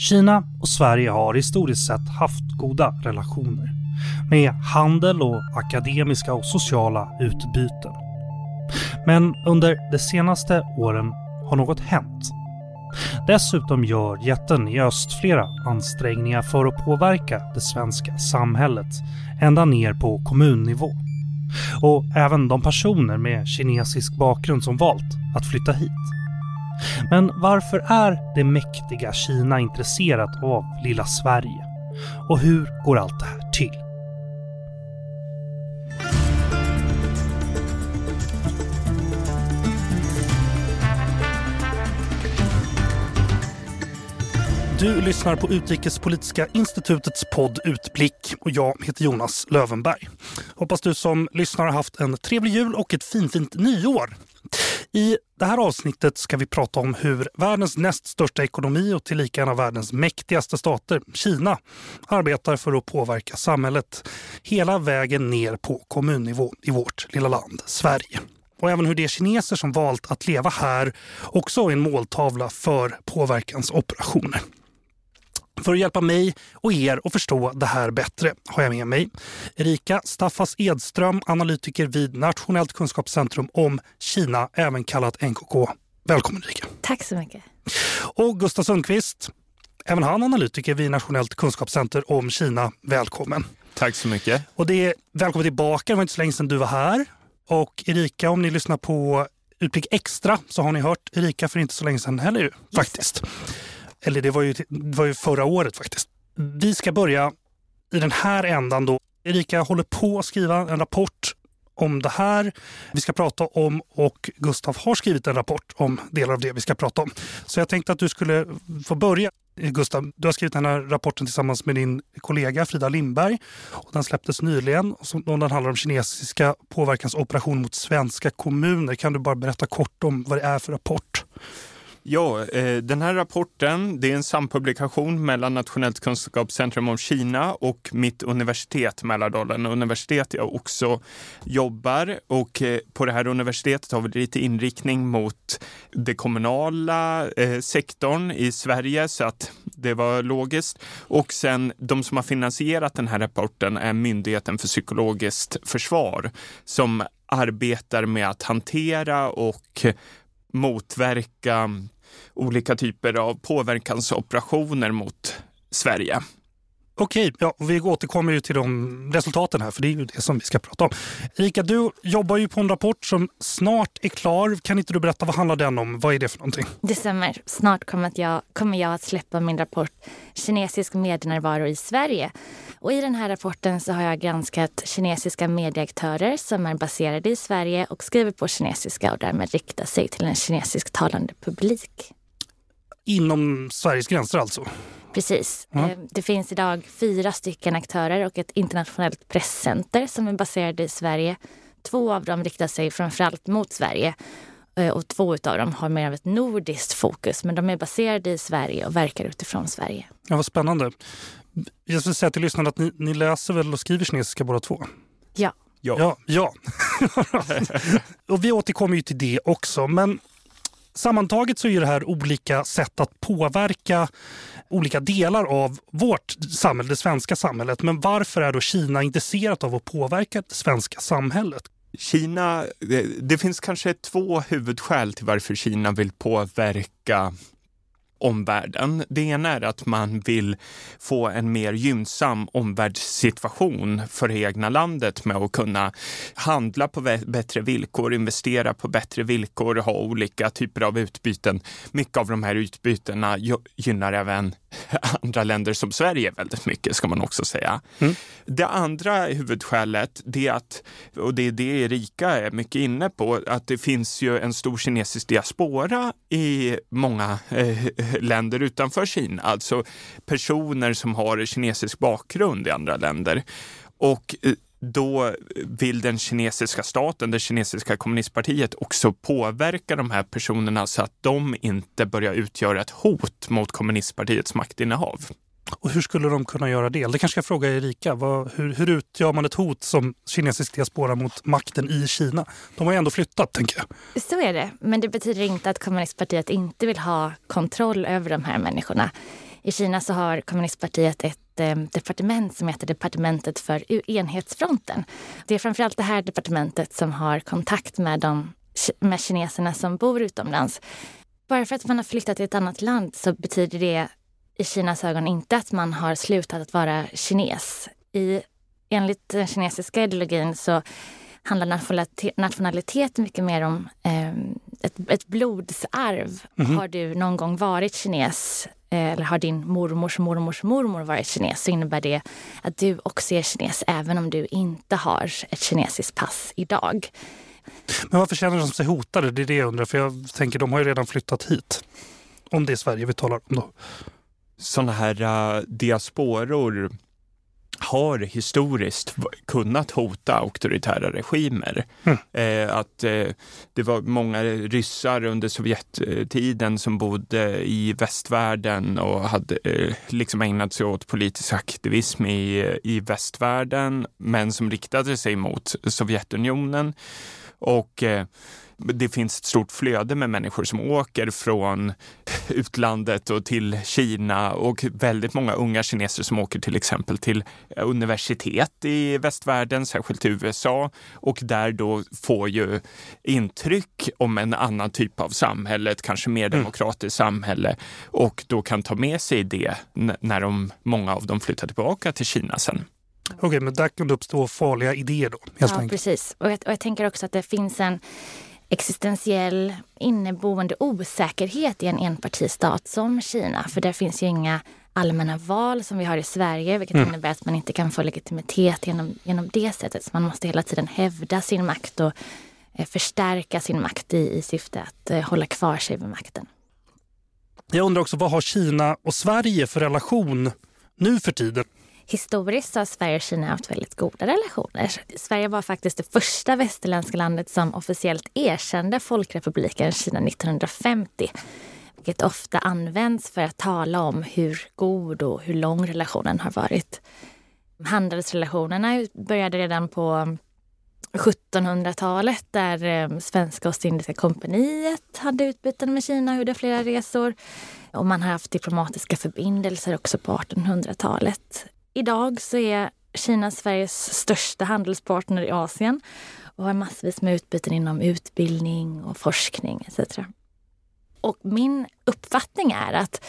Kina och Sverige har historiskt sett haft goda relationer med handel och akademiska och sociala utbyten. Men under de senaste åren har något hänt. Dessutom gör jätten i öst flera ansträngningar för att påverka det svenska samhället ända ner på kommunnivå. Och även de personer med kinesisk bakgrund som valt att flytta hit. Men varför är det mäktiga Kina intresserat av lilla Sverige? Och hur går allt det här till? Du lyssnar på Utrikespolitiska institutets podd Utblick och jag heter Jonas Lövenberg. Hoppas du som lyssnar har haft en trevlig jul och ett finfint nyår. I det här avsnittet ska vi prata om hur världens näst största ekonomi och tillika en av världens mäktigaste stater, Kina, arbetar för att påverka samhället hela vägen ner på kommunnivå i vårt lilla land, Sverige. Och även hur de kineser som valt att leva här också är en måltavla för påverkansoperationer. För att hjälpa mig och er att förstå det här bättre har jag med mig Erika Staffas Edström, analytiker vid Nationellt kunskapscentrum om Kina, även kallat NKK. Välkommen Erika. Tack så mycket. Och Gustav Sundqvist, även han analytiker vid Nationellt kunskapscenter om Kina. Välkommen. Tack så mycket. Och det är välkommen tillbaka. Det var inte så länge sedan du var här. Och Erika, om ni lyssnar på Utblick Extra så har ni hört Erika för inte så länge sedan heller faktiskt. Eller det var, ju, det var ju förra året faktiskt. Vi ska börja i den här ändan då. Erika håller på att skriva en rapport om det här vi ska prata om och Gustav har skrivit en rapport om delar av det vi ska prata om. Så jag tänkte att du skulle få börja. Gustav, du har skrivit den här rapporten tillsammans med din kollega Frida Lindberg. Och den släpptes nyligen och den handlar om kinesiska påverkansoperation mot svenska kommuner. Kan du bara berätta kort om vad det är för rapport? Ja, eh, den här rapporten det är en sampublikation mellan Nationellt kunskapscentrum om Kina och mitt universitet, Mälardalen universitet, jag också jobbar. Och eh, på det här universitetet har vi lite inriktning mot det kommunala eh, sektorn i Sverige, så att det var logiskt. Och sen de som har finansierat den här rapporten är Myndigheten för psykologiskt försvar som arbetar med att hantera och motverka olika typer av påverkansoperationer mot Sverige. Okej, ja, vi återkommer ju till de resultaten här för det är ju det som vi ska prata om. Erika, du jobbar ju på en rapport som snart är klar. Kan inte du berätta vad handlar den om? Vad är det för någonting? Det stämmer. Snart kommer jag, kommer jag att släppa min rapport Kinesisk medienärvaro i Sverige. Och I den här rapporten så har jag granskat kinesiska medieaktörer som är baserade i Sverige och skriver på kinesiska och därmed riktar sig till en kinesisktalande publik. Inom Sveriges gränser alltså? Precis. Mm. Det finns idag fyra stycken aktörer och ett internationellt presscenter som är baserade i Sverige. Två av dem riktar sig framförallt mot Sverige eh, och två av dem har mer av ett nordiskt fokus men de är baserade i Sverige och verkar utifrån Sverige. Ja, vad spännande. Jag skulle säga till lyssnarna att ni, ni läser väl och skriver kinesiska båda två? Ja. Ja. ja, ja. och vi återkommer ju till det också. Men sammantaget så är det här olika sätt att påverka olika delar av vårt samhälle, det svenska samhället. Men varför är då Kina intresserat av att påverka det svenska samhället? Kina, det, finns kanske två huvudskäl till varför Kina vill påverka omvärlden. Det ena är att man vill få en mer gynnsam omvärldssituation för det egna landet med att kunna handla på bättre villkor, investera på bättre villkor, ha olika typer av utbyten. Mycket av de här utbytena gynnar även andra länder som Sverige väldigt mycket, ska man också säga. Mm. Det andra huvudskälet, det är att, och det är det Erika är mycket inne på, att det finns ju en stor kinesisk diaspora i många eh, länder utanför Kina, alltså personer som har kinesisk bakgrund i andra länder. Och eh, då vill den kinesiska staten, det kinesiska kommunistpartiet, också påverka de här personerna så att de inte börjar utgöra ett hot mot kommunistpartiets maktinnehav. Och hur skulle de kunna göra det? Det kanske jag fråga Erika. Vad, hur, hur utgör man ett hot som kinesisk diaspora mot makten i Kina? De har ju ändå flyttat, tänker jag. Så är det. Men det betyder inte att kommunistpartiet inte vill ha kontroll över de här människorna. I Kina så har kommunistpartiet ett eh, departement som heter Departementet för enhetsfronten. Det är framförallt det här departementet som har kontakt med, de, med kineserna som bor utomlands. Bara för att man har flyttat till ett annat land så betyder det i Kinas ögon inte att man har slutat att vara kines. I, enligt den kinesiska ideologin så handlar nationalitet mycket mer om eh, ett, ett blodsarv. Mm -hmm. Har du någon gång varit kines eh, eller har din mormors mormors mormor varit kines så innebär det att du också är kines även om du inte har ett kinesiskt pass idag. Men varför känner de sig hotade? Det är det jag undrar. För jag tänker, de har ju redan flyttat hit. Om det är Sverige vi talar om då. Sådana här uh, diasporor har historiskt kunnat hota auktoritära regimer. Mm. Eh, att eh, det var många ryssar under Sovjettiden som bodde i västvärlden och hade eh, liksom ägnat sig åt politisk aktivism i, i västvärlden, men som riktade sig mot Sovjetunionen. Och eh, det finns ett stort flöde med människor som åker från utlandet och till Kina och väldigt många unga kineser som åker till exempel till universitet i västvärlden, särskilt i USA och där då får ju intryck om en annan typ av samhälle, ett kanske mer mm. demokratiskt samhälle och då kan ta med sig det när de, många av dem flyttar tillbaka till Kina sen. Okej, okay, men där kan det uppstå farliga idéer då? Ja, precis. Och jag, och jag tänker också att det finns en existentiell inneboende osäkerhet i en enpartistat som Kina. För där finns ju inga allmänna val som vi har i Sverige, vilket mm. innebär att man inte kan få legitimitet genom, genom det sättet. Så man måste hela tiden hävda sin makt och eh, förstärka sin makt i, i syfte att eh, hålla kvar sig vid makten. Jag undrar också, vad har Kina och Sverige för relation nu för tiden? Historiskt har Sverige och Kina haft väldigt goda relationer. Sverige var faktiskt det första västerländska landet som officiellt erkände Folkrepubliken Kina 1950. Vilket ofta används för att tala om hur god och hur lång relationen har varit. Handelsrelationerna började redan på 1700-talet där eh, Svenska Ostindiska kompaniet hade utbyten med Kina och gjorde flera resor. Och man har haft diplomatiska förbindelser också på 1800-talet. Idag så är Kina Sveriges största handelspartner i Asien och har massvis med utbyten inom utbildning och forskning etc. Och min uppfattning är att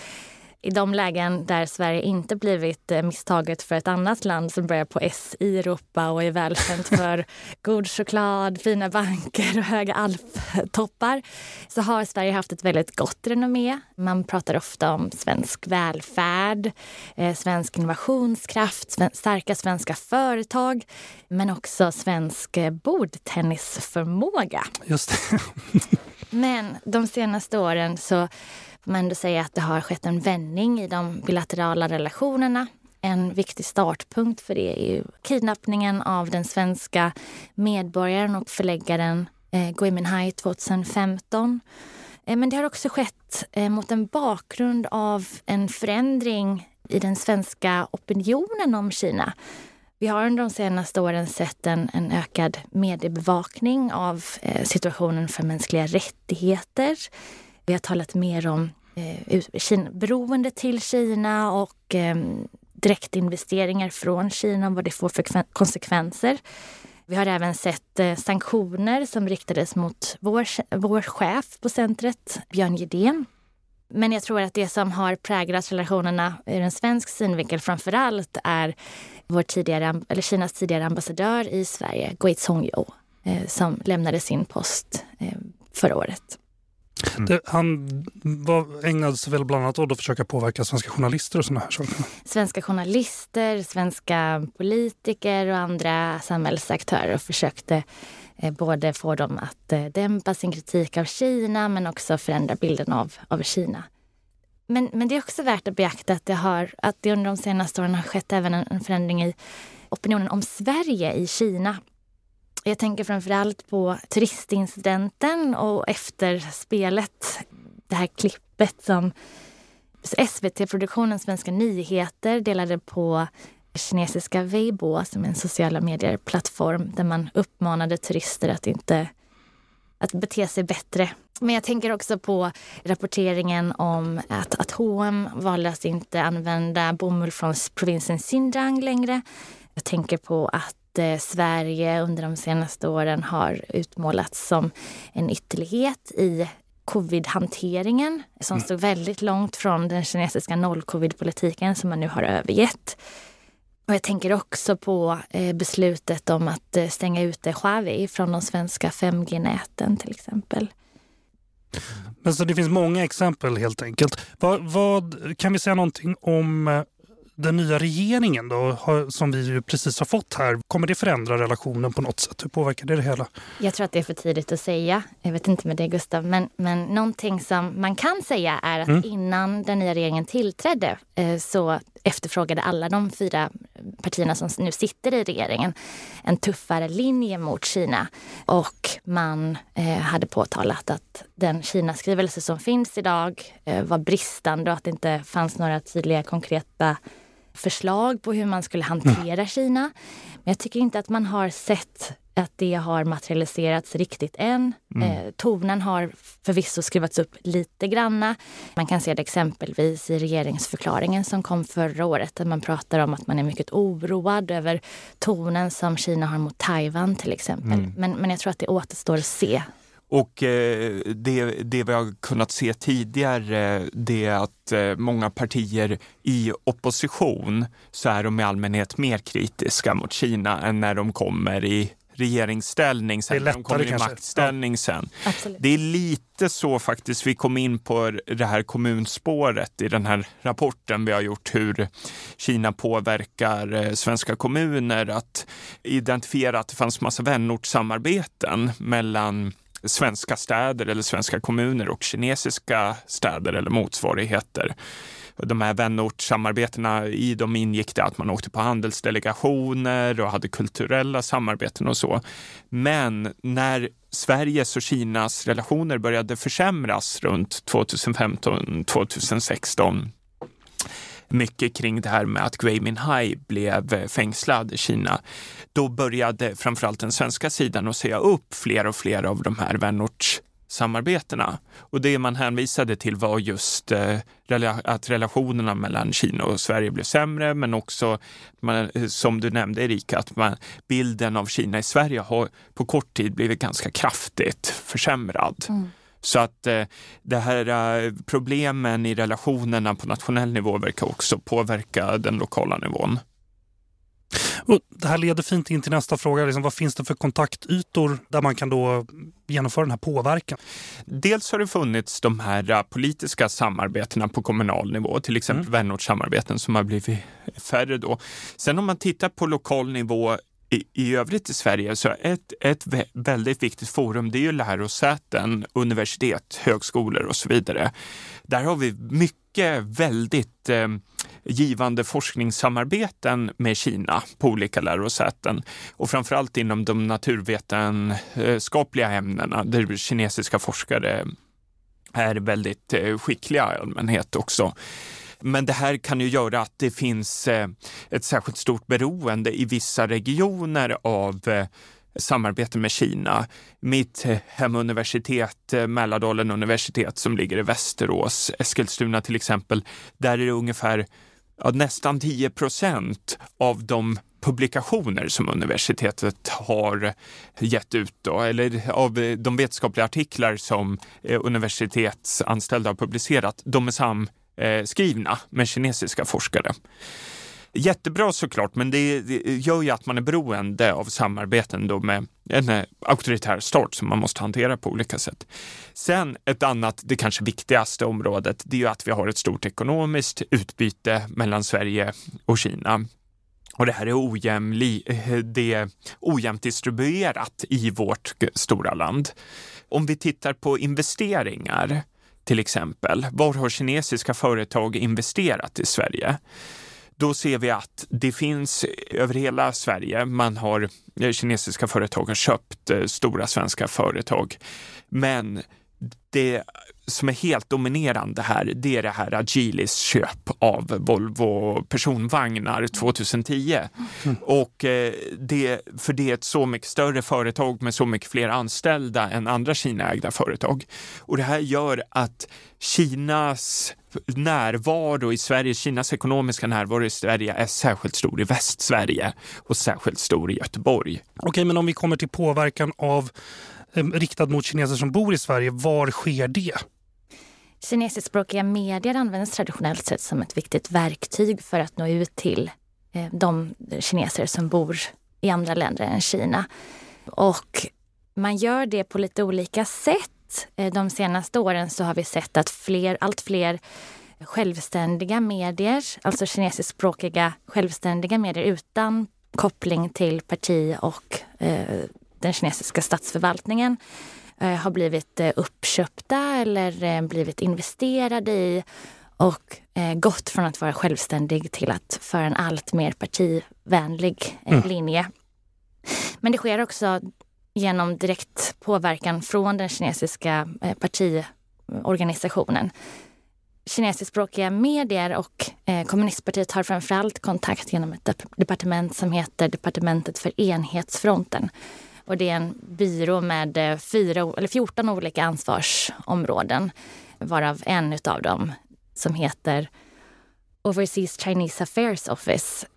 i de lägen där Sverige inte blivit eh, misstaget för ett annat land som börjar på S i Europa och är välkänt för god choklad, fina banker och höga alptoppar så har Sverige haft ett väldigt gott renommé. Man pratar ofta om svensk välfärd, eh, svensk innovationskraft, starka svenska företag men också svensk eh, bordtennisförmåga. Just det. men de senaste åren så får man ändå säga att det har skett en vändning i de bilaterala relationerna. En viktig startpunkt för det är ju kidnappningen av den svenska medborgaren och förläggaren eh, Gui Minhai 2015. Eh, men det har också skett eh, mot en bakgrund av en förändring i den svenska opinionen om Kina. Vi har under de senaste åren sett en, en ökad mediebevakning av eh, situationen för mänskliga rättigheter. Vi har talat mer om eh, Kina, beroende till Kina och eh, direktinvesteringar från Kina och vad det får för konsekvenser. Vi har även sett eh, sanktioner som riktades mot vår, vår chef på centret, Björn Gedén. Men jag tror att det som har präglat relationerna ur en svensk synvinkel framför allt är vår tidigare, eller Kinas tidigare ambassadör i Sverige, Gui Zhongyo, eh, som lämnade sin post eh, förra året. Mm. Det, han var, ägnade sig väl bland annat åt att försöka påverka svenska journalister och sådana här saker? Svenska journalister, svenska politiker och andra samhällsaktörer och försökte eh, både få dem att eh, dämpa sin kritik av Kina men också förändra bilden av, av Kina. Men, men det är också värt att beakta att det, har, att det under de senaste åren har skett även en, en förändring i opinionen om Sverige i Kina. Jag tänker framförallt på turistincidenten och efterspelet. Det här klippet som SVT-produktionen Svenska nyheter delade på kinesiska Weibo som är en sociala medier-plattform där man uppmanade turister att inte att bete sig bättre Men jag tänker också på rapporteringen om att, att H&M valde att inte använda bomull från provinsen Xinjiang längre. Jag tänker på att eh, Sverige under de senaste åren har utmålats som en ytterlighet i covid-hanteringen som mm. stod väldigt långt från den kinesiska noll-covid-politiken som man nu har övergett. Och jag tänker också på eh, beslutet om att eh, stänga ute Huawei från de svenska 5G-näten till exempel. Men så det finns många exempel helt enkelt. Vad, vad, kan vi säga någonting om den nya regeringen då, som vi ju precis har fått här, kommer det förändra relationen på något sätt? Hur påverkar det det hela? Jag tror att det är för tidigt att säga. Jag vet inte med det Gustav, men, men någonting som man kan säga är att mm. innan den nya regeringen tillträdde eh, så efterfrågade alla de fyra partierna som nu sitter i regeringen en tuffare linje mot Kina. Och man eh, hade påtalat att den Kina-skrivelse som finns idag eh, var bristande och att det inte fanns några tydliga konkreta förslag på hur man skulle hantera mm. Kina. Men jag tycker inte att man har sett att det har materialiserats riktigt än. Mm. Eh, tonen har förvisso skruvats upp lite granna. Man kan se det exempelvis i regeringsförklaringen som kom förra året där man pratar om att man är mycket oroad över tonen som Kina har mot Taiwan till exempel. Mm. Men, men jag tror att det återstår att se och eh, det, det vi har kunnat se tidigare det är att eh, många partier i opposition så är de i allmänhet mer kritiska mot Kina än när de kommer i regeringsställning sen, det är de kommer i maktställning sen. Det är lite så faktiskt vi kom in på det här kommunspåret i den här rapporten vi har gjort hur Kina påverkar eh, svenska kommuner att identifiera att det fanns massa vänortssamarbeten mellan svenska städer eller svenska kommuner och kinesiska städer eller motsvarigheter. De här vänortssamarbetena, i dem ingick det att man åkte på handelsdelegationer och hade kulturella samarbeten och så. Men när Sveriges och Kinas relationer började försämras runt 2015-2016 mycket kring det här med att Gui Minhai blev eh, fängslad i Kina. Då började framförallt den svenska sidan att säga upp fler och fler av de här vänortssamarbetena. Och det man hänvisade till var just eh, att relationerna mellan Kina och Sverige blev sämre, men också man, eh, som du nämnde Erika, att man, bilden av Kina i Sverige har på kort tid blivit ganska kraftigt försämrad. Mm. Så att eh, det här eh, problemen i relationerna på nationell nivå verkar också påverka den lokala nivån. Och det här leder fint in till nästa fråga. Liksom, vad finns det för kontaktytor där man kan då genomföra den här påverkan? Dels har det funnits de här uh, politiska samarbetena på kommunal nivå, till exempel mm. vänortssamarbeten som har blivit färre då. Sen om man tittar på lokal nivå i, i övrigt i Sverige så ett, ett väldigt viktigt forum det är ju lärosäten, universitet, högskolor och så vidare. Där har vi mycket väldigt eh, givande forskningssamarbeten med Kina på olika lärosäten och framförallt inom de naturvetenskapliga ämnena där kinesiska forskare är väldigt eh, skickliga i allmänhet också. Men det här kan ju göra att det finns eh, ett särskilt stort beroende i vissa regioner av eh, samarbete med Kina. Mitt eh, hemuniversitet, Mälardalen universitet som ligger i Västerås, Eskilstuna till exempel, där är det ungefär ja, nästan 10 procent av de publikationer som universitetet har gett ut, då, eller av de vetenskapliga artiklar som universitetsanställda har publicerat, de är Eh, skrivna med kinesiska forskare. Jättebra såklart, men det, gör ju att man är beroende av samarbeten då med en eh, auktoritär stat som man måste hantera på olika sätt. Sen ett annat, det kanske viktigaste området, det är ju att vi har ett stort ekonomiskt utbyte mellan Sverige och Kina. Och det här är, ojämli, eh, det är ojämnt distribuerat i vårt stora land. Om vi tittar på investeringar, till exempel, var har kinesiska företag investerat i Sverige? då ser vi att det finns över hela Sverige. Man har, eh, kinesiska företag har köpt eh, stora svenska företag. Men det som är helt dominerande här, det är det här Agilis köp av Volvo personvagnar 2010. Mm. Och eh, det, för det är ett så mycket större företag med så mycket fler anställda än andra Kinaägda företag. Och det här gör att Kinas närvaro i Sverige, Kinas ekonomiska närvaro i Sverige är särskilt stor i Västsverige och särskilt stor i Göteborg. Okej, men om vi kommer till påverkan av eh, riktad mot kineser som bor i Sverige, var sker det? Kinesiskspråkiga medier används traditionellt sett som ett viktigt verktyg för att nå ut till eh, de kineser som bor i andra länder än Kina. Och man gör det på lite olika sätt. Eh, de senaste åren så har vi sett att fler, allt fler självständiga medier, alltså kinesiskspråkiga självständiga medier utan koppling till parti och eh, den kinesiska statsförvaltningen har blivit eh, uppköpta eller eh, blivit investerade i och gått från att vara självständig till att föra en allt mer partivänlig mm. linje. Men det sker också genom direkt påverkan från den kinesiska partiorganisationen. Kinesiskspråkiga medier och kommunistpartiet har framförallt kontakt genom ett departement som heter Departementet för enhetsfronten och det är en byrå med eh, fyra, eller 14 olika ansvarsområden varav en av dem som heter Overseas Chinese Affairs Office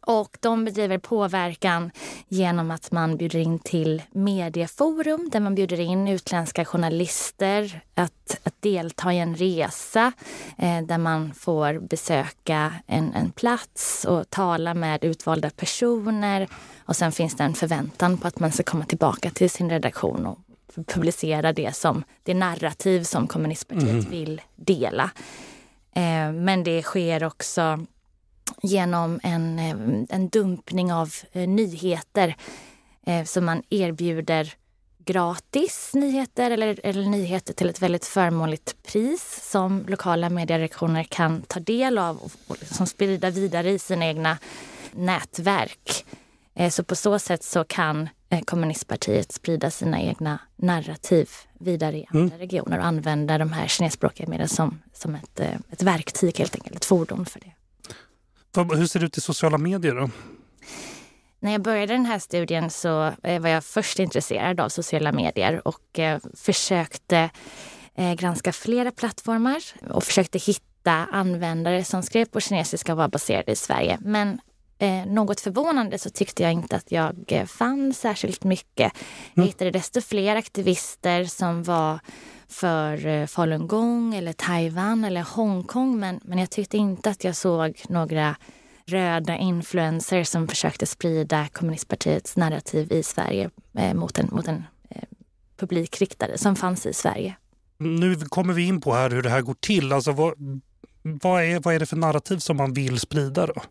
och de bedriver påverkan genom att man bjuder in till medieforum där man bjuder in utländska journalister att, att delta i en resa eh, där man får besöka en, en plats och tala med utvalda personer. Och sen finns det en förväntan på att man ska komma tillbaka till sin redaktion och publicera det som det narrativ som kommunistpartiet mm. vill dela. Eh, men det sker också genom en, eh, en dumpning av eh, nyheter eh, som man erbjuder gratis nyheter eller, eller nyheter till ett väldigt förmånligt pris som lokala medieredaktioner kan ta del av och, och liksom sprida vidare i sina egna nätverk. Så på så sätt så kan kommunistpartiet sprida sina egna narrativ vidare i andra mm. regioner och använda de här kinesiskspråkiga medierna som, som ett, ett verktyg, helt enkelt, ett fordon för det. Hur ser det ut i sociala medier då? När jag började den här studien så eh, var jag först intresserad av sociala medier och eh, försökte eh, granska flera plattformar och försökte hitta användare som skrev på kinesiska och var baserade i Sverige. Men något förvånande så tyckte jag inte att jag fann särskilt mycket. Jag mm. hittade desto fler aktivister som var för eh, falungong eller Taiwan eller Hongkong men, men jag tyckte inte att jag såg några röda influencers som försökte sprida kommunistpartiets narrativ i Sverige eh, mot en, mot en eh, publik riktade som fanns i Sverige. Nu kommer vi in på här hur det här går till. Alltså vad, vad, är, vad är det för narrativ som man vill sprida då?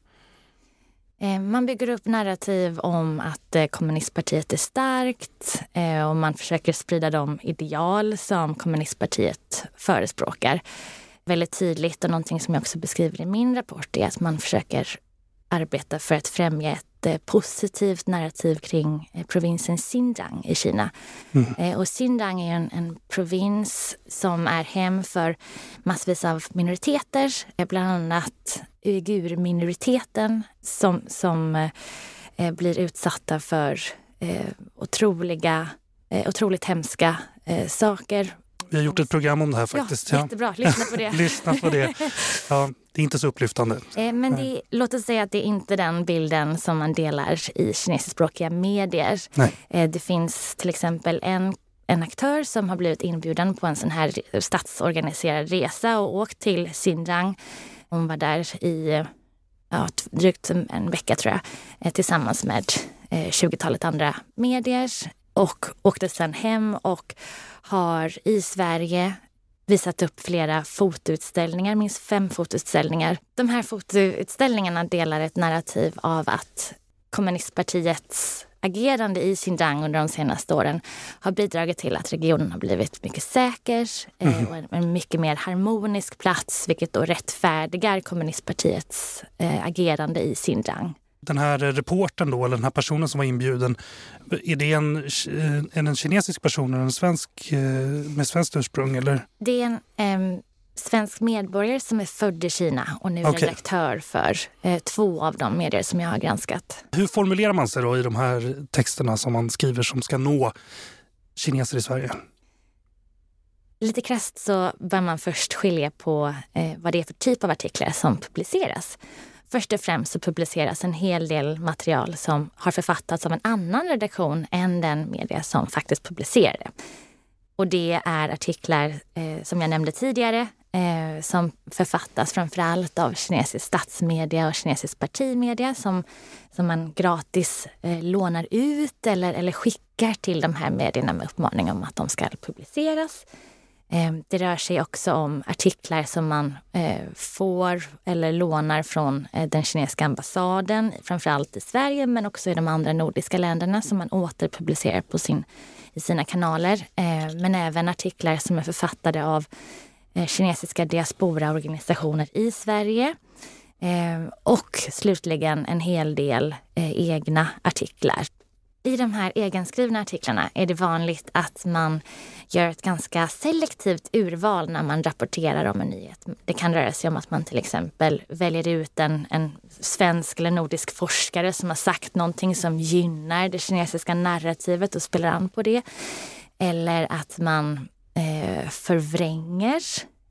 Eh, man bygger upp narrativ om att eh, kommunistpartiet är starkt eh, och man försöker sprida de ideal som kommunistpartiet förespråkar. Väldigt tydligt och någonting som jag också beskriver i min rapport är att man försöker arbeta för att främja ett positivt narrativ kring eh, provinsen Xinjiang i Kina. Mm. Eh, och Xinjiang är en, en, provins som är hem för massvis av minoriteter, bland annat uigurminoriteten som, som eh, blir utsatta för eh, otroliga, eh, otroligt hemska eh, saker vi har gjort ett program om det här faktiskt. Ja, jättebra, lyssna på det. lyssna på det. Ja, det är inte så upplyftande. Eh, men det, låt oss säga att det är inte den bilden som man delar i kinesiskspråkiga medier. Nej. Eh, det finns till exempel en en aktör som har blivit inbjuden på en sån här statsorganiserad resa och åkt till Xinjiang. Hon var där i ja, drygt en vecka tror jag eh, tillsammans med 20-talet andra medier och åkte sen hem och har i Sverige visat upp flera fotoutställningar, minst fem fotoutställningar. De här fotoutställningarna delar ett narrativ av att kommunistpartiets agerande i Xinjiang under de senaste åren har bidragit till att regionen har blivit mycket säker mm. och en mycket mer harmonisk plats vilket då rättfärdigar kommunistpartiets eh, agerande i Xinjiang. Den här reporten då, eller den här personen som var inbjuden, är det en, en, en kinesisk person eller en svensk eh, med svenskt ursprung? Eller? Det är en eh, svensk medborgare som är född i Kina och nu okay. redaktör för eh, två av de medier som jag har granskat. Hur formulerar man sig då i de här texterna som man skriver som ska nå kineser i Sverige? Lite krasst så bör man först skilja på eh, vad det är för typ av artiklar som publiceras. Först och främst så publiceras en hel del material som har författats av en annan redaktion än den media som faktiskt publicerade. Och det är artiklar eh, som jag nämnde tidigare eh, som författas framförallt av kinesisk statsmedia och kinesisk partimedia som, som man gratis eh, lånar ut eller, eller skickar till de här medierna med uppmaning om att de ska publiceras. Ehm, det rör sig också om artiklar som man eh, får eller lånar från eh, den kinesiska ambassaden, framförallt i Sverige men också i de andra nordiska länderna som man återpublicerar på sin, i sina kanaler. Ehm, men även artiklar som är författade av eh, kinesiska diasporaorganisationer i Sverige. Ehm, och slutligen en hel del egna artiklar i de här egenskrivna artiklarna är det vanligt att man gör ett ganska selektivt urval när man rapporterar om en nyhet. Det kan röra sig om att man till exempel väljer ut en, en svensk eller nordisk forskare som har sagt någonting som gynnar det kinesiska narrativet och spelar an på det. Eller att man eh, förvränger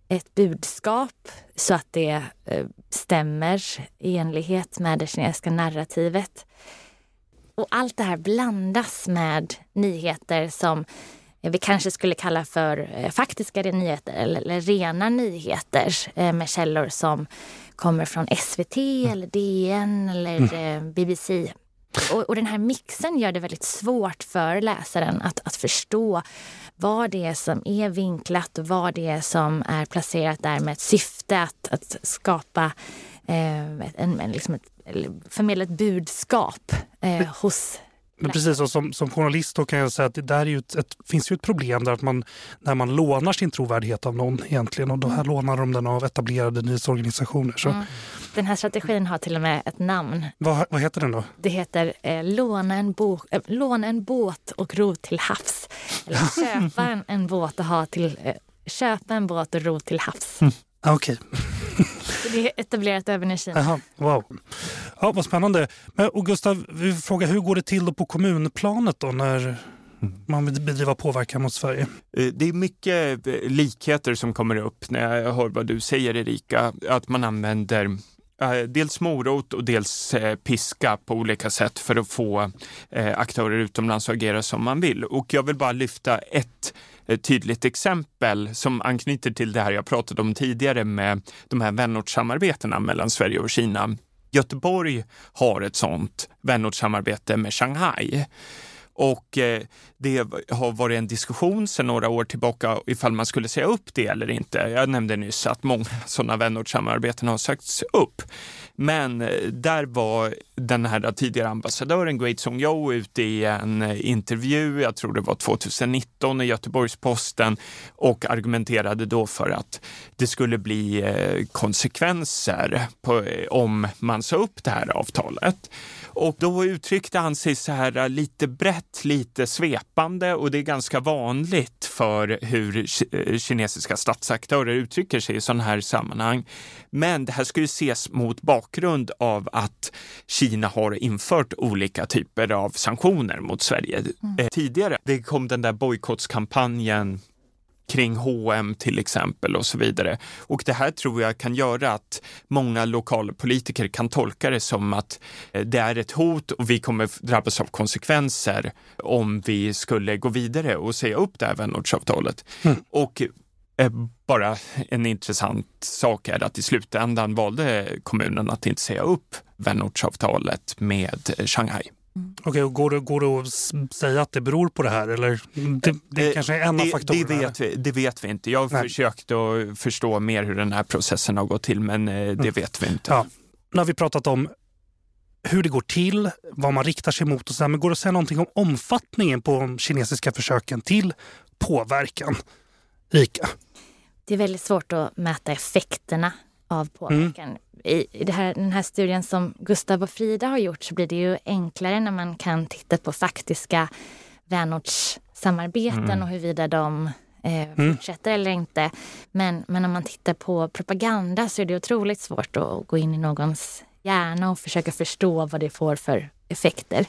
ett budskap så att det eh, stämmer i enlighet med det kinesiska narrativet. Och allt det här blandas med nyheter som vi kanske skulle kalla för eh, faktiska nyheter eller, eller rena nyheter eh, med källor som kommer från SVT mm. eller DN eller mm. Eh, BBC. Och, och, den här mixen gör det väldigt svårt för läsaren att, att förstå vad det är som är vinklat och vad det är som är placerat där med ett syfte att, att skapa eh, en, en, liksom ett förmedla ett budskap eh, hos men precis, och som, som journalist kan jag säga att det där är ju ett, ett, finns ju ett problem där att man, när man lånar sin trovärdighet av någon egentligen och då här mm. lånar de den av etablerade nyhetsorganisationer. Så. Mm. Den här strategin har till och med ett namn. Vad, vad heter den då? Det heter eh, låna, en bo, eh, låna en båt och ro till havs. Eller köpa en, en båt och ha till, eh, köpa en båt och ro till havs. Mm. Okej. Okay. det är etablerat även i Kina. Aha, wow. Ja, vad spännande. Men, och Gustav, vi frågar, hur går det till då på kommunplanet då när man vill bedriva påverkan mot Sverige? Eh, det är mycket eh, likheter som kommer upp när jag hör vad du säger Erika, att man använder eh, dels morot och dels piska på olika sätt för att få aktörer utomlands att agera som man vill. Och jag vill bara lyfta ett ett tydligt exempel som anknyter till det här jag pratade om tidigare med de här vänortssamarbetena mellan Sverige och Kina. Göteborg har ett sådant vänortssamarbete med Shanghai. Och eh, det har varit en diskussion sedan några år tillbaka ifall man skulle säga upp det eller inte. Jag nämnde nyss att många sådana vänortssamarbeten har sagts upp. Men eh, där var den här tidigare ambassadören Great Song Yo ute i en eh, intervju, jag tror det var 2019 i Göteborgs-Posten och argumenterade då för att det skulle bli eh, konsekvenser på, om man sa upp det här avtalet. Och då uttryckte han sig så här äh, lite brett, lite svepande och det är ganska vanligt för hur äh, kinesiska statsaktörer uttrycker sig i sådana här sammanhang. Men det här ska ju ses mot bakgrund av att Kina har infört olika typer av sanktioner mot Sverige mm. tidigare. Det kom den där bojkottskampanjen kring H&M till exempel och så vidare. Och det här tror jag kan göra att många lokalpolitiker kan tolka det som att eh, det är ett hot och vi kommer drabbas av konsekvenser om vi skulle gå vidare och säga upp det här vänortsavtalet. Mm. Och eh, bara en intressant sak är att i slutändan valde kommunen att inte säga upp vänortsavtalet med Shanghai. Mm. Okej, okay, och går, det, går det att säga att det beror på det här? Eller det, det, kanske är en det, av faktorerna? Det vet, vi, det vet vi inte. Jag har Nej. försökt att förstå mer hur den här processen har gått till, men eh, det mm. vet vi inte. Ja. Nu har vi pratat om hur det går till, vad man riktar sig mot och så där, men går det att säga någonting om omfattningen på de kinesiska försöken till påverkan? Rika? Det är väldigt svårt att mäta effekterna av påverkan. Mm. I, i här, den här studien som Gustav och Frida har gjort så blir det ju enklare när man kan titta på faktiska vänortssamarbeten mm. och huruvida de eh, mm. fortsätter eller inte. Men, men om man tittar på propaganda så är det otroligt svårt att gå in i någons hjärna och försöka förstå vad det får för effekter.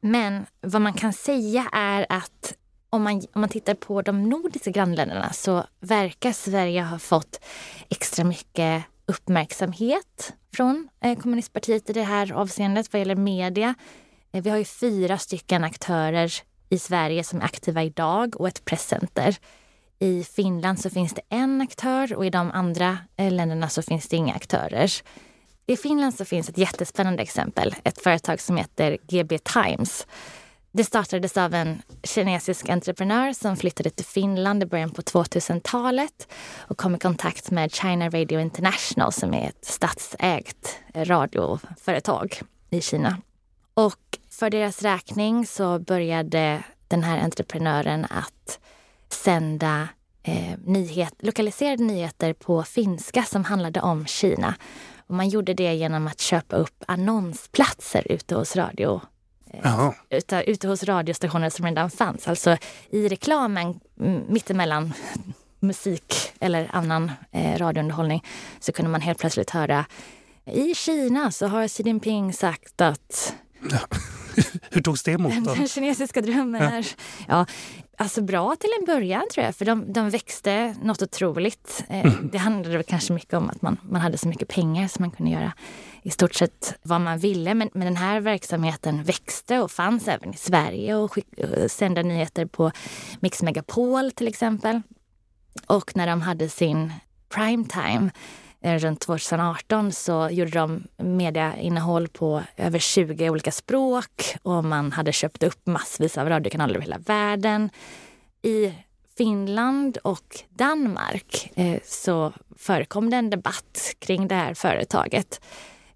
Men vad man kan säga är att om man, om man tittar på de nordiska grannländerna så verkar Sverige ha fått extra mycket uppmärksamhet från eh, kommunistpartiet i det här avseendet vad gäller media. Eh, vi har ju fyra stycken aktörer i Sverige som är aktiva idag och ett presscenter. I Finland så finns det en aktör och i de andra eh, länderna så finns det inga aktörer. I Finland så finns ett jättespännande exempel, ett företag som heter GB Times. Det startades av en kinesisk entreprenör som flyttade till Finland i början på 2000-talet och kom i kontakt med China Radio International som är ett statsägt radioföretag i Kina. Och för deras räkning så började den här entreprenören att sända eh, nyhet, lokaliserade nyheter på finska som handlade om Kina. Och man gjorde det genom att köpa upp annonsplatser ute hos radio eh, ute, ute hos radiostationer som redan fanns. Alltså i reklamen mittemellan musik eller annan eh, radiounderhållning så kunde man helt plötsligt höra i Kina så har Xi Jinping sagt att Hur togs det emot? Då? Den kinesiska drömmen är ja, alltså bra till en början tror jag, för de, de växte något otroligt. Eh, mm. Det handlade kanske mycket om att man, man hade så mycket pengar så man kunde göra i stort sett vad man ville. Men, men den här verksamheten växte och fanns även i Sverige och, skick, och sände nyheter på Mix Megapol till exempel. Och när de hade sin primetime eh, runt 2018 så gjorde de mediainnehåll på över 20 olika språk och man hade köpt upp massvis av radiokanaler över hela världen. I Finland och Danmark eh, så förekom det en debatt kring det här företaget,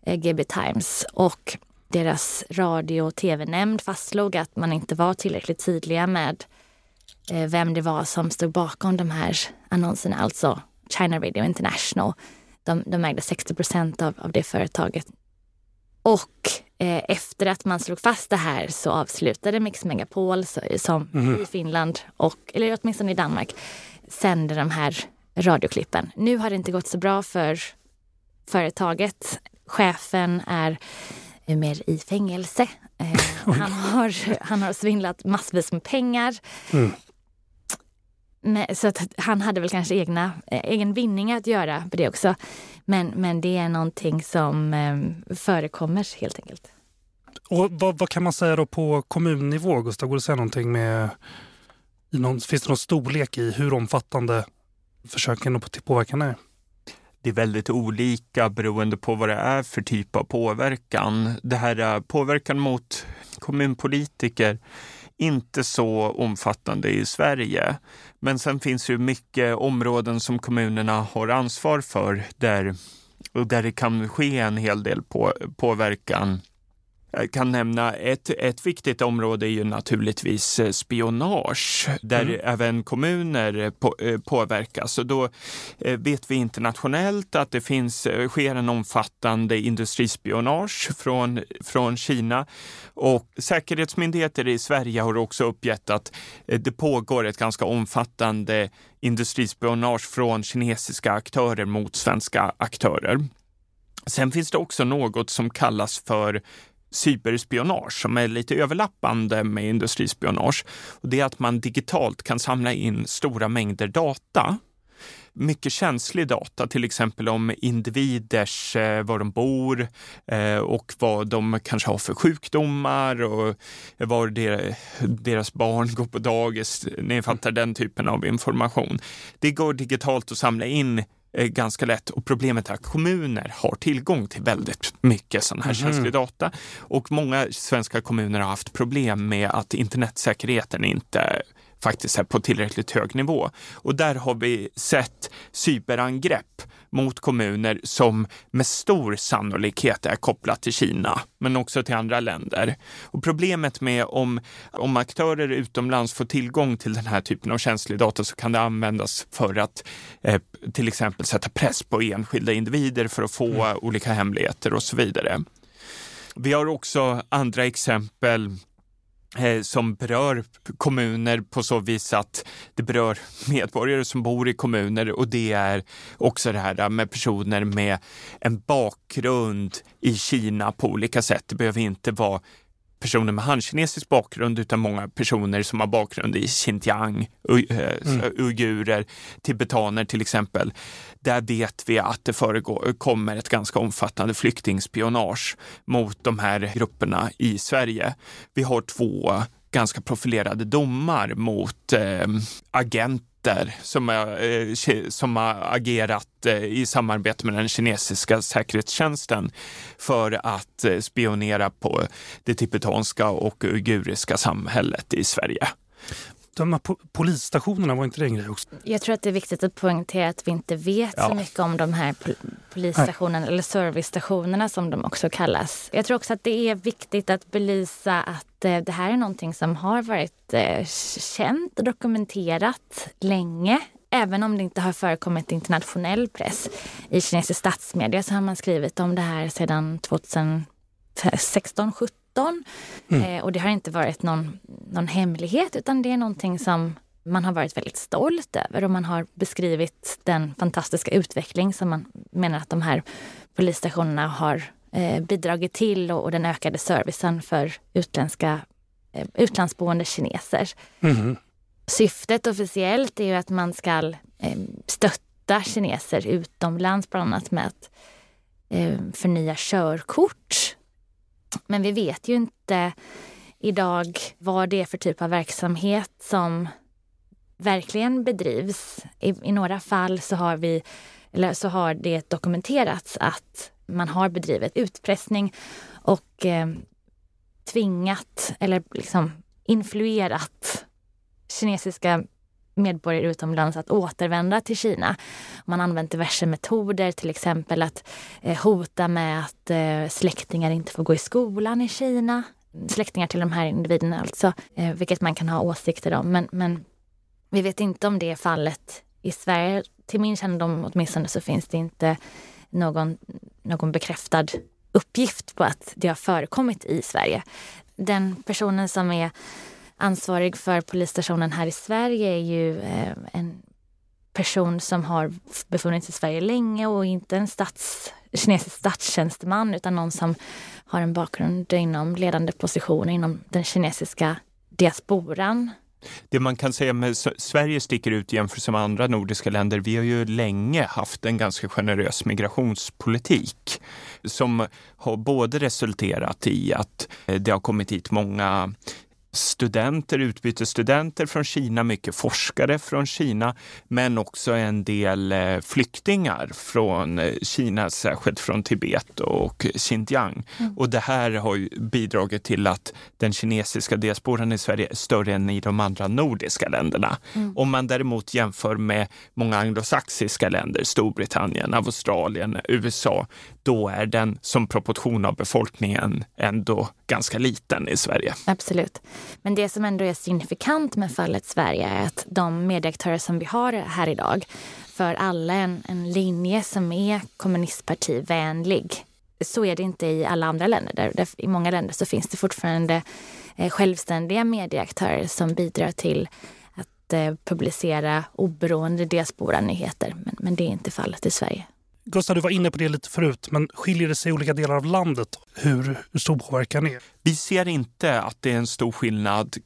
GB Times. Och deras radio och tv-nämnd fastslog att man inte var tillräckligt tydliga med vem det var som stod bakom de här annonserna, alltså China Radio International de, de ägde 60 procent av, av det företaget. Och eh, efter att man slog fast det här så avslutade Mix Megapol så, som mm. i Finland, och, eller åtminstone i Danmark, sände de här radioklippen. Nu har det inte gått så bra för företaget. Chefen är mer i fängelse. Eh, han, har, han har svindlat massvis med pengar. Mm så att han hade väl kanske egna, eh, egen vinning att göra på det också. Men, men det är någonting som eh, förekommer helt enkelt. Och vad, vad, kan man säga då på kommunnivå, Gustav? Går det att säga någonting med... Någon, finns det någon storlek i hur omfattande försöken till påverkan är? Det är väldigt olika beroende på vad det är för typ av påverkan. Det här är påverkan mot kommunpolitiker inte så omfattande i Sverige. Men sen finns det mycket områden som kommunerna har ansvar för där, där det kan ske en hel del på, påverkan jag kan nämna ett, ett viktigt område är ju naturligtvis eh, spionage där mm. även kommuner på, eh, påverkas. Och då eh, vet vi internationellt att det finns, sker en omfattande industrispionage från, från Kina och säkerhetsmyndigheter i Sverige har också uppgett att det pågår ett ganska omfattande industrispionage från kinesiska aktörer mot svenska aktörer. Sen finns det också något som kallas för cyberspionage som är lite överlappande med industrispionage. Och det är att man digitalt kan samla in stora mängder data mycket känslig data, till exempel om individers, eh, var de bor eh, och vad de kanske har för sjukdomar och var deras barn går på dagis. Ni fattar den typen av information. Det går digitalt att samla in ganska lätt och problemet är att kommuner har tillgång till väldigt mycket sån här mm. känslig data och många svenska kommuner har haft problem med att internetsäkerheten inte faktiskt är på tillräckligt hög nivå. Och där har vi sett cyberangrepp mot kommuner som med stor sannolikhet är kopplat till Kina, men också till andra länder. Och problemet med om, om aktörer utomlands får tillgång till den här typen av känslig data så kan det användas för att eh, till exempel sätta press på enskilda individer för att få mm. olika hemligheter och så vidare. Vi har också andra exempel Eh, som berör kommuner på så vis att det berör medborgare som bor i kommuner och det är också det här med personer med en bakgrund i Kina på olika sätt. Det behöver inte vara personer med hankinesisk bakgrund utan många personer som har bakgrund i Xinjiang, eh, mm. uigurer, tibetaner till exempel. Där vet vi att det förekommer ett ganska omfattande flyktingspionage mot de här grupperna i Sverige. Vi har två ganska profilerade domar mot eh, agenter som, eh, som har agerat eh, i samarbete med den kinesiska säkerhetstjänsten för att eh, spionera på det tibetanska och uiguriska samhället i Sverige de här polisstationerna, var inte det en grej också? Jag tror att det är viktigt att poängtera att vi inte vet ja. så mycket om de här polisstationerna eller servicestationerna som de också kallas. Jag tror också att det är viktigt att belysa att eh, det här är någonting som har varit eh, känt och dokumenterat länge. Även om det inte har förekommit internationell press. I kinesisk statsmedia så har man skrivit om det här sedan 2016, 17 Mm. Eh, och det har inte varit någon, någon hemlighet utan det är någonting som man har varit väldigt stolt över och man har beskrivit den fantastiska utveckling som man menar att de här polisstationerna har eh, bidragit till och, och, den ökade servicen för utländska, eh, utlandsboende kineser. Mm. Syftet officiellt är ju att man ska eh, stötta kineser utomlands bland annat med att eh, förnya körkort men vi vet ju inte idag vad det är för typ av verksamhet som verkligen bedrivs. I, i några fall så har, vi, eller så har det dokumenterats att man har bedrivit utpressning och eh, tvingat eller liksom influerat kinesiska medborgare utomlands att återvända till Kina. Man har använt diverse metoder, till exempel att eh, hota med att eh, släktingar inte får gå i skolan i Kina. Släktingar till de här individerna alltså, eh, vilket man kan ha åsikter om. Men, men vi vet inte om det är fallet i Sverige. Till min kännedom åtminstone så finns det inte någon, någon bekräftad uppgift på att det har förekommit i Sverige. Den personen som är ansvarig för polisstationen här i Sverige är ju eh, en person som har befunnit sig i Sverige länge och inte en stats, kinesisk statstjänsteman utan någon som har en bakgrund inom ledande positioner inom den kinesiska diasporan. Det man kan säga med Sverige sticker ut jämfört med andra nordiska länder. Vi har ju länge haft en ganska generös migrationspolitik som har både resulterat i att eh, det har kommit hit många studenter, utbytesstudenter från Kina, mycket forskare från Kina, men också en del eh, flyktingar från eh, Kina, särskilt från Tibet och Xinjiang. Mm. Och det här har bidragit till att den kinesiska diasporan i Sverige är större än i de andra nordiska länderna. Mm. Om man däremot jämför med många anglosaxiska länder, Storbritannien, Australien, USA, då är den som proportion av befolkningen ändå ganska liten i Sverige. Absolut. Men det som ändå är signifikant med fallet Sverige är att de medieaktörer som vi har här idag för alla en, en linje som är kommunistpartivänlig. Så är det inte i alla andra länder. Där, där I många länder så finns det fortfarande eh, självständiga medieaktörer som bidrar till att eh, publicera oberoende diasporanyheter. Men, men det är inte fallet i Sverige. Gustav, du var inne på det lite förut, men skiljer det sig i olika delar av landet hur, hur stor påverkan är? Vi ser inte att det är en stor skillnad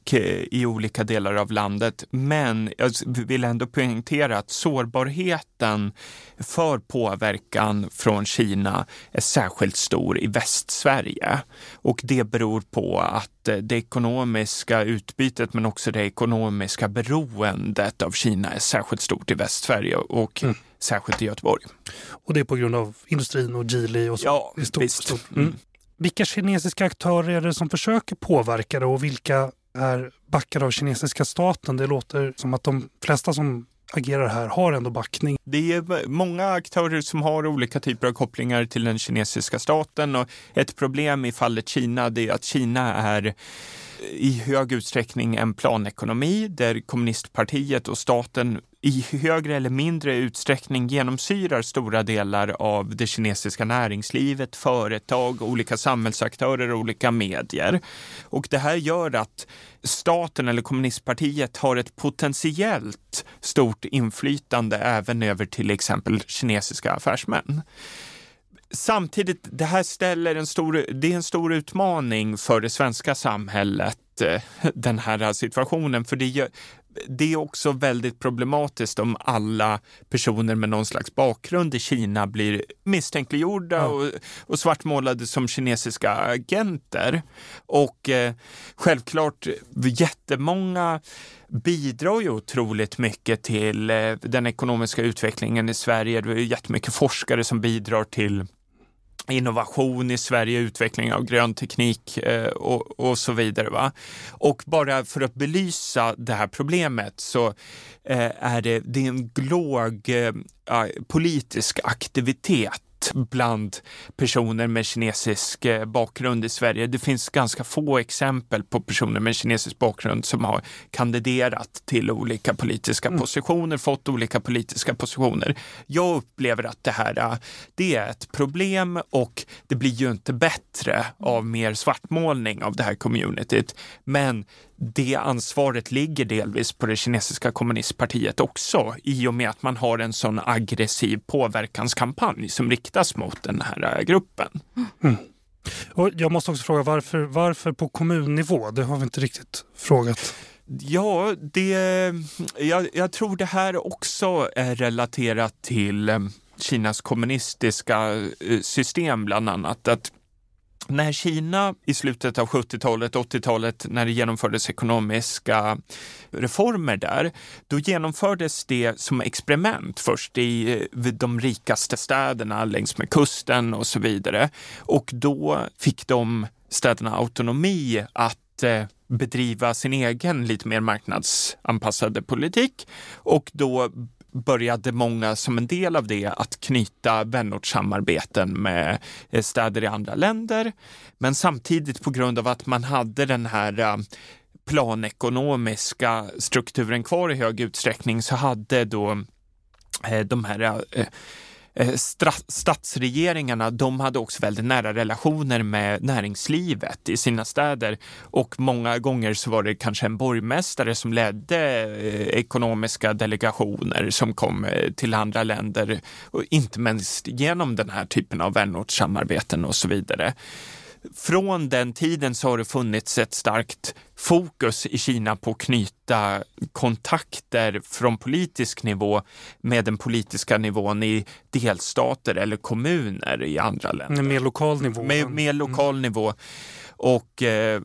i olika delar av landet, men jag vill ändå poängtera att sårbarheten för påverkan från Kina är särskilt stor i Västsverige. Och det beror på att det ekonomiska utbytet men också det ekonomiska beroendet av Kina är särskilt stort i Västsverige och mm. särskilt i Göteborg. Och det är på grund av industrin och Geely och så? Ja, stort, visst. Stort. Mm. mm. Vilka kinesiska aktörer är det som försöker påverka det och vilka är backade av kinesiska staten? Det låter som att de flesta som agerar här har ändå backning. Det är många aktörer som har olika typer av kopplingar till den kinesiska staten och ett problem i fallet Kina det är att Kina är i hög utsträckning en planekonomi där kommunistpartiet och staten i högre eller mindre utsträckning genomsyrar stora delar av det kinesiska näringslivet, företag, olika samhällsaktörer och olika medier. Och det här gör att staten eller kommunistpartiet har ett potentiellt stort inflytande även över till exempel kinesiska affärsmän. Samtidigt, det här ställer en stor, det är en stor utmaning för det svenska samhället, eh, den här situationen, för det gör, det är också väldigt problematiskt om alla personer med någon slags bakgrund i Kina blir misstänkliggjorda ja. och, och svartmålade som kinesiska agenter. Och eh, självklart, jättemånga bidrar ju otroligt mycket till eh, den ekonomiska utvecklingen i Sverige. Det är jättemycket forskare som bidrar till innovation i Sverige, utveckling av grön teknik eh, och, och, så vidare. Va? Och bara för att belysa det här problemet så eh, är det, det är en låg eh, politisk aktivitet bland personer med kinesisk eh, bakgrund i Sverige. Det finns ganska få exempel på personer med kinesisk bakgrund som har kandiderat till olika politiska mm. positioner, fått olika politiska positioner. Jag upplever att det här eh, det är ett problem och det blir ju inte bättre av mer svartmålning av det här communityt. Men det ansvaret ligger delvis på det kinesiska kommunistpartiet också i och med att man har en sån aggressiv påverkanskampanj som riktas mot den här äh, gruppen. Mm. Och jag måste också fråga varför, varför på kommunnivå? Det har vi inte riktigt frågat. Ja, det, jag, jag tror det här också är relaterat till äh, Kinas kommunistiska äh, system bland annat. Att när Kina i slutet av 70-talet, 80-talet, när det genomfördes ekonomiska reformer där, då genomfördes det som experiment först i eh, de rikaste städerna längs med kusten och så vidare. Och då fick de städerna autonomi att eh, bedriva sin egen lite mer marknadsanpassade politik och då började många som en del av det att knyta vänortssamarbeten med eh, städer i andra länder. Men samtidigt på grund av att man hade den här eh, planekonomiska strukturen kvar i hög utsträckning så hade då eh, de här Eh, statsregeringarna, de hade också väldigt nära relationer med näringslivet i sina städer. Och många gånger så var det kanske en borgmästare som ledde eh, ekonomiska delegationer som kom eh, till andra länder. Och inte minst genom den här typen av vänortssamarbeten och så vidare från den tiden så har det funnits ett starkt fokus i Kina på att knyta kontakter från politisk nivå med den politiska nivån i delstater eller kommuner i andra länder. Mer lokal nivå. Med, mer lokal mm. nivå. Och eh,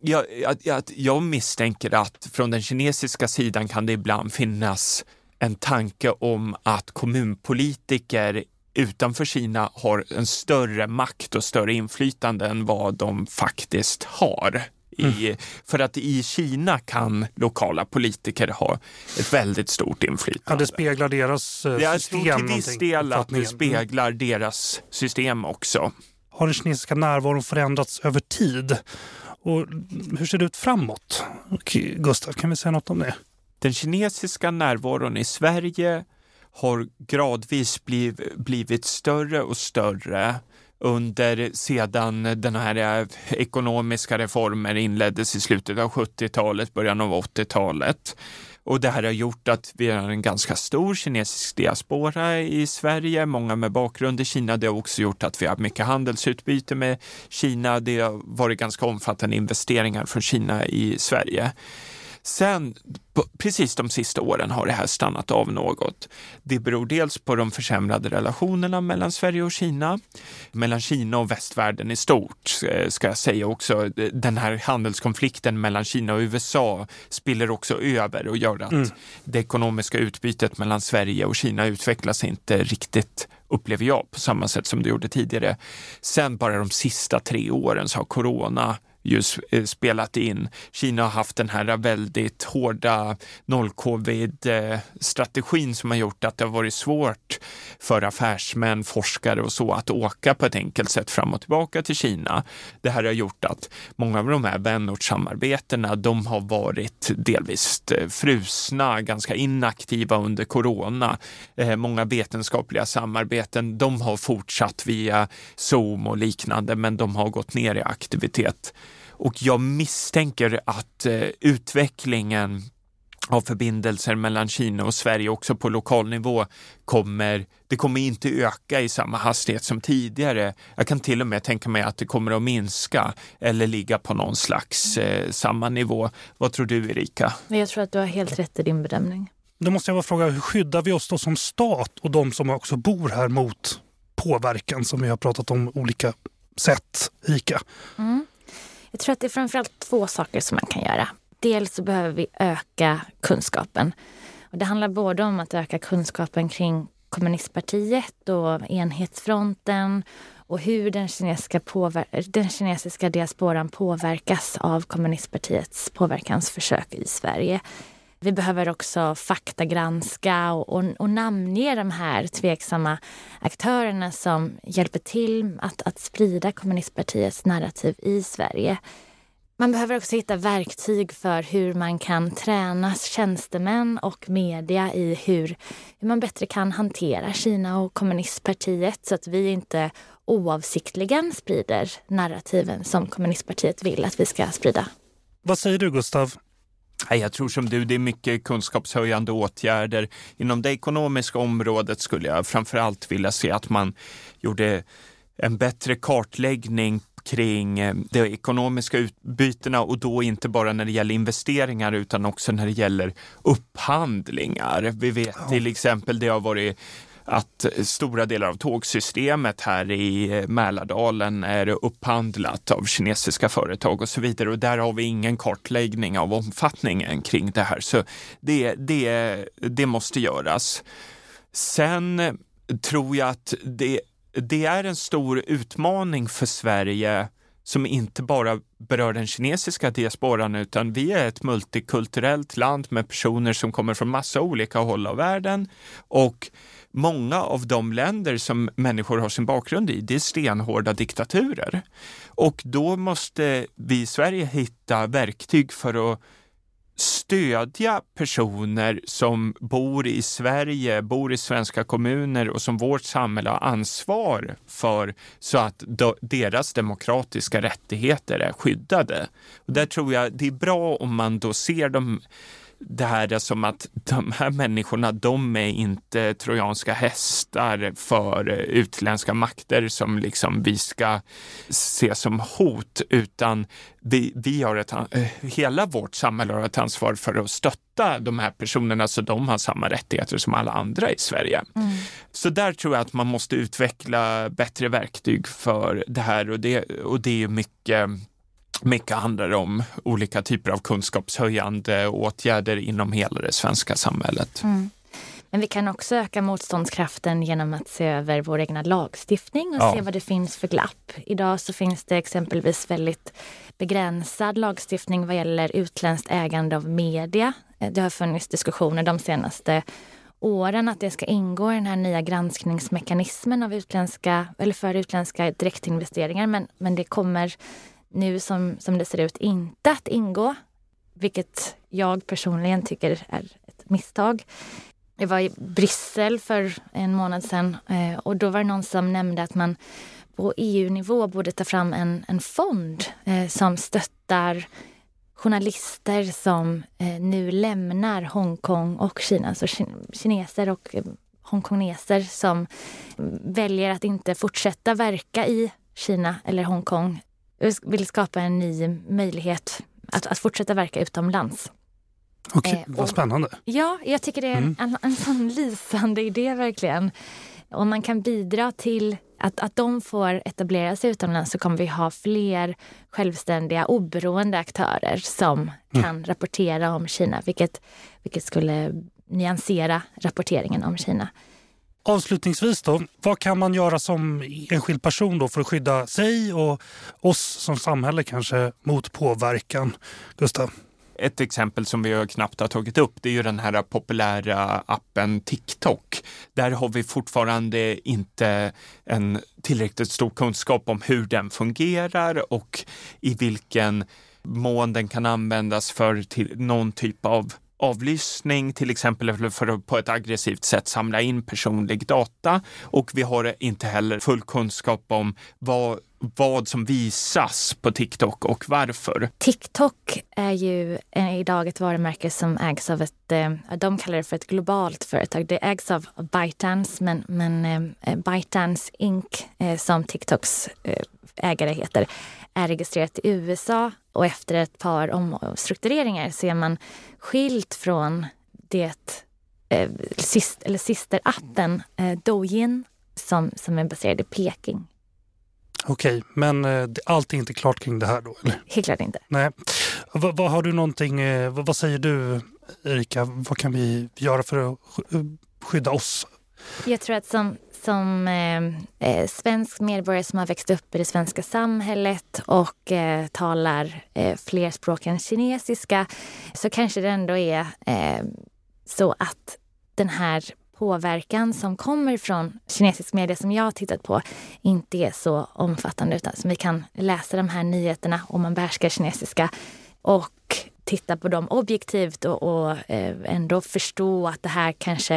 jag, jag, jag misstänker att från den kinesiska sidan kan det ibland finnas en tanke om att kommunpolitiker utanför Kina har en större makt och större inflytande än vad de faktiskt har. I, mm. För att i Kina kan lokala politiker ha ett väldigt stort inflytande. Ja, det speglar deras eh, Jag system. Till viss del att det speglar mm. deras system också. Har den kinesiska närvaron förändrats över tid? Och hur ser det ut framåt? Gustav, kan vi säga något om det? Den kinesiska närvaron i Sverige har gradvis bliv, blivit större och större under sedan den här eh, ekonomiska reformen inleddes i slutet av 70-talet, början av 80-talet. Och det här har gjort att vi har en ganska stor kinesisk diaspora i Sverige, många med bakgrund i Kina. Det har också gjort att vi har mycket handelsutbyte med Kina. Det har varit ganska omfattande investeringar från Kina i Sverige. Sen, precis de sista åren har det här stannat av något. Det beror dels på de försämrade relationerna mellan Sverige och Kina, mellan Kina och västvärlden i stort, eh, ska jag säga också. Den här handelskonflikten mellan Kina och USA spiller också över och gör att mm. det ekonomiska utbytet mellan Sverige och Kina utvecklas inte riktigt upplever jag, på samma sätt som det gjorde tidigare. Sen bara de sista tre åren så har corona ju eh, spelat in. Kina har haft den här väldigt hårda noll-covid-strategin som har gjort att det har varit svårt för affärsmän, forskare och så att åka på ett enkelt sätt fram och tillbaka till Kina. Det här har gjort att många av de här vänortssamarbetena, de har varit delvis eh, frusna, ganska inaktiva under corona. Eh, många vetenskapliga samarbeten, de har fortsatt via Zoom och liknande, men de har gått ner i aktivitet. Och jag misstänker att eh, utvecklingen av förbindelser mellan Kina och Sverige också på lokal nivå kommer, det kommer inte öka i samma hastighet som tidigare. Jag kan till och med tänka mig att det kommer att minska eller ligga på någon slags eh, samma nivå. Vad tror du Erika? Jag tror att du har helt rätt i din bedömning. Då måste jag bara fråga, hur skyddar vi oss då som stat och de som också bor här mot påverkan som vi har pratat om olika sätt, Ika? Mm. Jag tror att det är framförallt två saker som man kan göra. Dels så behöver vi öka kunskapen. Och det handlar både om att öka kunskapen kring kommunistpartiet och enhetsfronten och hur den kinesiska, den kinesiska diasporan påverkas av kommunistpartiets påverkansförsök i Sverige. Vi behöver också faktagranska och, och, och namnge de här tveksamma aktörerna som hjälper till att, att sprida kommunistpartiets narrativ i Sverige. Man behöver också hitta verktyg för hur man kan träna tjänstemän och media i hur, hur man bättre kan hantera Kina och kommunistpartiet så att vi inte oavsiktligen sprider narrativen som kommunistpartiet vill att vi ska sprida. Vad säger du Gustav? Jag tror som du, det är mycket kunskapshöjande åtgärder. Inom det ekonomiska området skulle jag framför allt vilja se att man gjorde en bättre kartläggning kring eh, de ekonomiska utbytena och då inte bara när det gäller investeringar utan också när det gäller upphandlingar. Vi vet till exempel det har varit att stora delar av tågsystemet här i Mälardalen är upphandlat av kinesiska företag och så vidare och där har vi ingen kartläggning av omfattningen kring det här. Så det, det, det måste göras. Sen tror jag att det, det är en stor utmaning för Sverige som inte bara berör den kinesiska diasporan utan vi är ett multikulturellt land med personer som kommer från massa olika håll av världen och många av de länder som människor har sin bakgrund i, det är stenhårda diktaturer. Och då måste vi i Sverige hitta verktyg för att stödja personer som bor i Sverige, bor i svenska kommuner och som vårt samhälle har ansvar för så att deras demokratiska rättigheter är skyddade. Och där tror jag det är bra om man då ser dem det här är som att de här människorna, de är inte trojanska hästar för utländska makter som liksom vi ska se som hot, utan vi, vi har ett, hela vårt samhälle har ett ansvar för att stötta de här personerna så de har samma rättigheter som alla andra i Sverige. Mm. Så där tror jag att man måste utveckla bättre verktyg för det här och det, och det är mycket mycket handlar om olika typer av kunskapshöjande åtgärder inom hela det svenska samhället. Mm. Men vi kan också öka motståndskraften genom att se över vår egna lagstiftning och ja. se vad det finns för glapp. Idag så finns det exempelvis väldigt begränsad lagstiftning vad gäller utländskt ägande av media. Det har funnits diskussioner de senaste åren att det ska ingå i den här nya granskningsmekanismen av utländska, eller för utländska direktinvesteringar. Men, men det kommer nu som, som det ser ut inte att ingå, vilket jag personligen tycker är ett misstag. Jag var i Bryssel för en månad sedan eh, och då var det någon som nämnde att man på EU-nivå borde ta fram en, en fond eh, som stöttar journalister som eh, nu lämnar Hongkong och Kina, alltså kineser och hongkongneser som väljer att inte fortsätta verka i Kina eller Hongkong vill skapa en ny möjlighet att, att fortsätta verka utomlands. Okej, okay, eh, vad spännande. Ja, jag tycker det är mm. en, en sån lysande idé verkligen. Om man kan bidra till att, att de får etablera sig utomlands så kommer vi ha fler självständiga, oberoende aktörer som mm. kan rapportera om Kina, vilket, vilket skulle nyansera rapporteringen om Kina. Avslutningsvis då, vad kan man göra som enskild person då för att skydda sig och oss som samhälle kanske mot påverkan? Gustav? Ett exempel som vi knappt har tagit upp det är ju den här populära appen TikTok. Där har vi fortfarande inte en tillräckligt stor kunskap om hur den fungerar och i vilken mån den kan användas för till någon typ av avlyssning, till exempel för att på ett aggressivt sätt samla in personlig data. Och vi har inte heller full kunskap om vad vad som visas på TikTok och varför. TikTok är ju eh, idag ett varumärke som ägs av ett, eh, de kallar det för ett globalt företag. Det ägs av ByteDance, men, men eh, ByteDance Inc, som TikToks ägare heter, är registrerat i USA och efter ett par omstruktureringar så är man skilt från det eh, sist, eller systerappen eh, Douyin som, som är baserad i Peking. Okej, men eh, allt är inte klart kring det här då? Eller? Helt klart inte. Nej. Vad, vad har du någonting, eh, vad, vad, säger du Erika, vad kan vi göra för att skydda oss? Jag tror att som, som eh, eh, svensk medborgare som har växt upp i det svenska samhället och eh, talar eh, fler språk än kinesiska så kanske det ändå är eh, så att den här påverkan som kommer från kinesisk media som jag har tittat på inte är så omfattande utan som vi kan läsa de här nyheterna om man behärskar kinesiska. Och titta på dem objektivt och, och eh, ändå förstå att det här kanske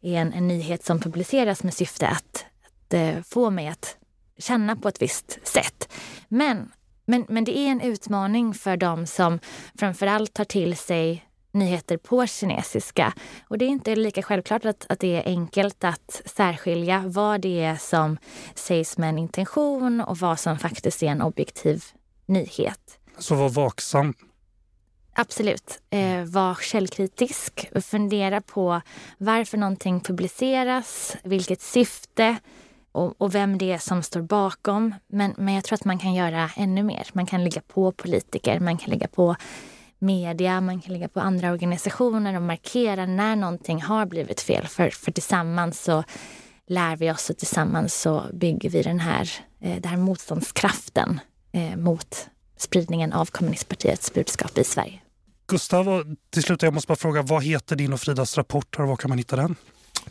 är en, en nyhet som publiceras med syfte att, att eh, få mig att känna på ett visst sätt. Men, men, men det är en utmaning för dem som framförallt tar till sig nyheter på kinesiska. Och det är inte lika självklart att, att det är enkelt att särskilja vad det är som sägs med en intention och vad som faktiskt är en objektiv nyhet. Så var vaksam. Absolut. Eh, var källkritisk. Fundera på varför någonting publiceras, vilket syfte och, och, vem det är som står bakom. Men, men jag tror att man kan göra ännu mer. Man kan ligga på politiker, man kan lägga på media, man kan lägga på andra organisationer och markera när någonting har blivit fel. För, för tillsammans så lär vi oss och tillsammans så bygger vi den här, eh, den här motståndskraften eh, mot spridningen av kommunistpartiets budskap i Sverige. Gustav, till slut jag måste bara fråga, vad heter din och Fridas rapport och var kan man hitta den?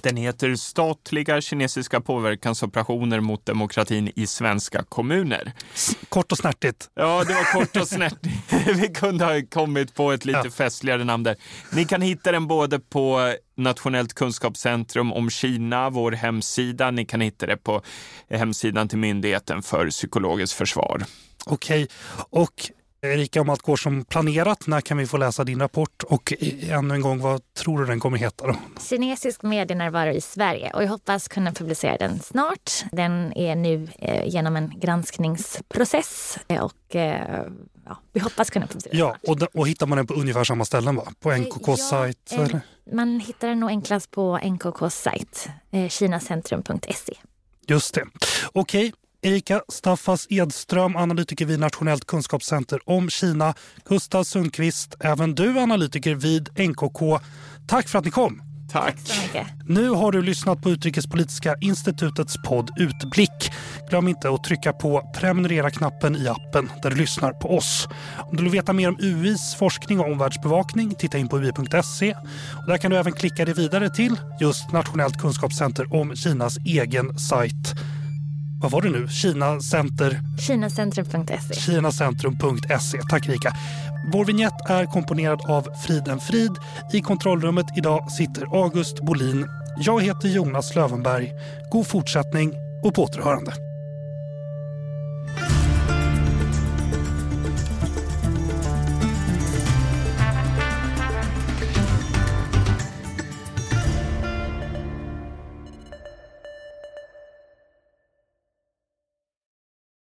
Den heter Statliga kinesiska påverkansoperationer mot demokratin i svenska kommuner. Kort och snärtigt. Ja, det var kort och snärtigt. Vi kunde ha kommit på ett lite ja. festligare namn där. Ni kan hitta den både på Nationellt kunskapscentrum om Kina, vår hemsida. Ni kan hitta det på hemsidan till Myndigheten för psykologiskt försvar. Okej, och Erika, om allt går som planerat, när kan vi få läsa din rapport? Och ännu en gång, vad tror du den kommer heta? Då? Kinesisk medienärvaro i Sverige och jag hoppas kunna publicera den snart. Den är nu eh, genom en granskningsprocess eh, och eh, ja, vi hoppas kunna publicera den Ja, och, och hittar man den på ungefär samma ställen va? På NKKs sajt? Ja, eh, man hittar den nog enklast på NKKs sajt, eh, kinacentrum.se. Just det. Okej, Erika Staffas Edström, analytiker vid Nationellt kunskapscenter om Kina. Gustav Sundqvist, även du analytiker vid NKK. Tack för att ni kom. Tack. Nu har du lyssnat på Utrikespolitiska institutets podd Utblick. Glöm inte att trycka på prenumerera-knappen i appen där du lyssnar på oss. Om du vill veta mer om UIs forskning och omvärldsbevakning, titta in på ui.se. Där kan du även klicka dig vidare till just Nationellt kunskapscenter om Kinas egen sajt vad var det nu? Kina Center... Kinacentrum.se. Kinacentrum.se. Tack Rika. Vår vignett är komponerad av Friden Frid. I kontrollrummet idag sitter August Bolin. Jag heter Jonas Lövenberg. God fortsättning och på återhörande.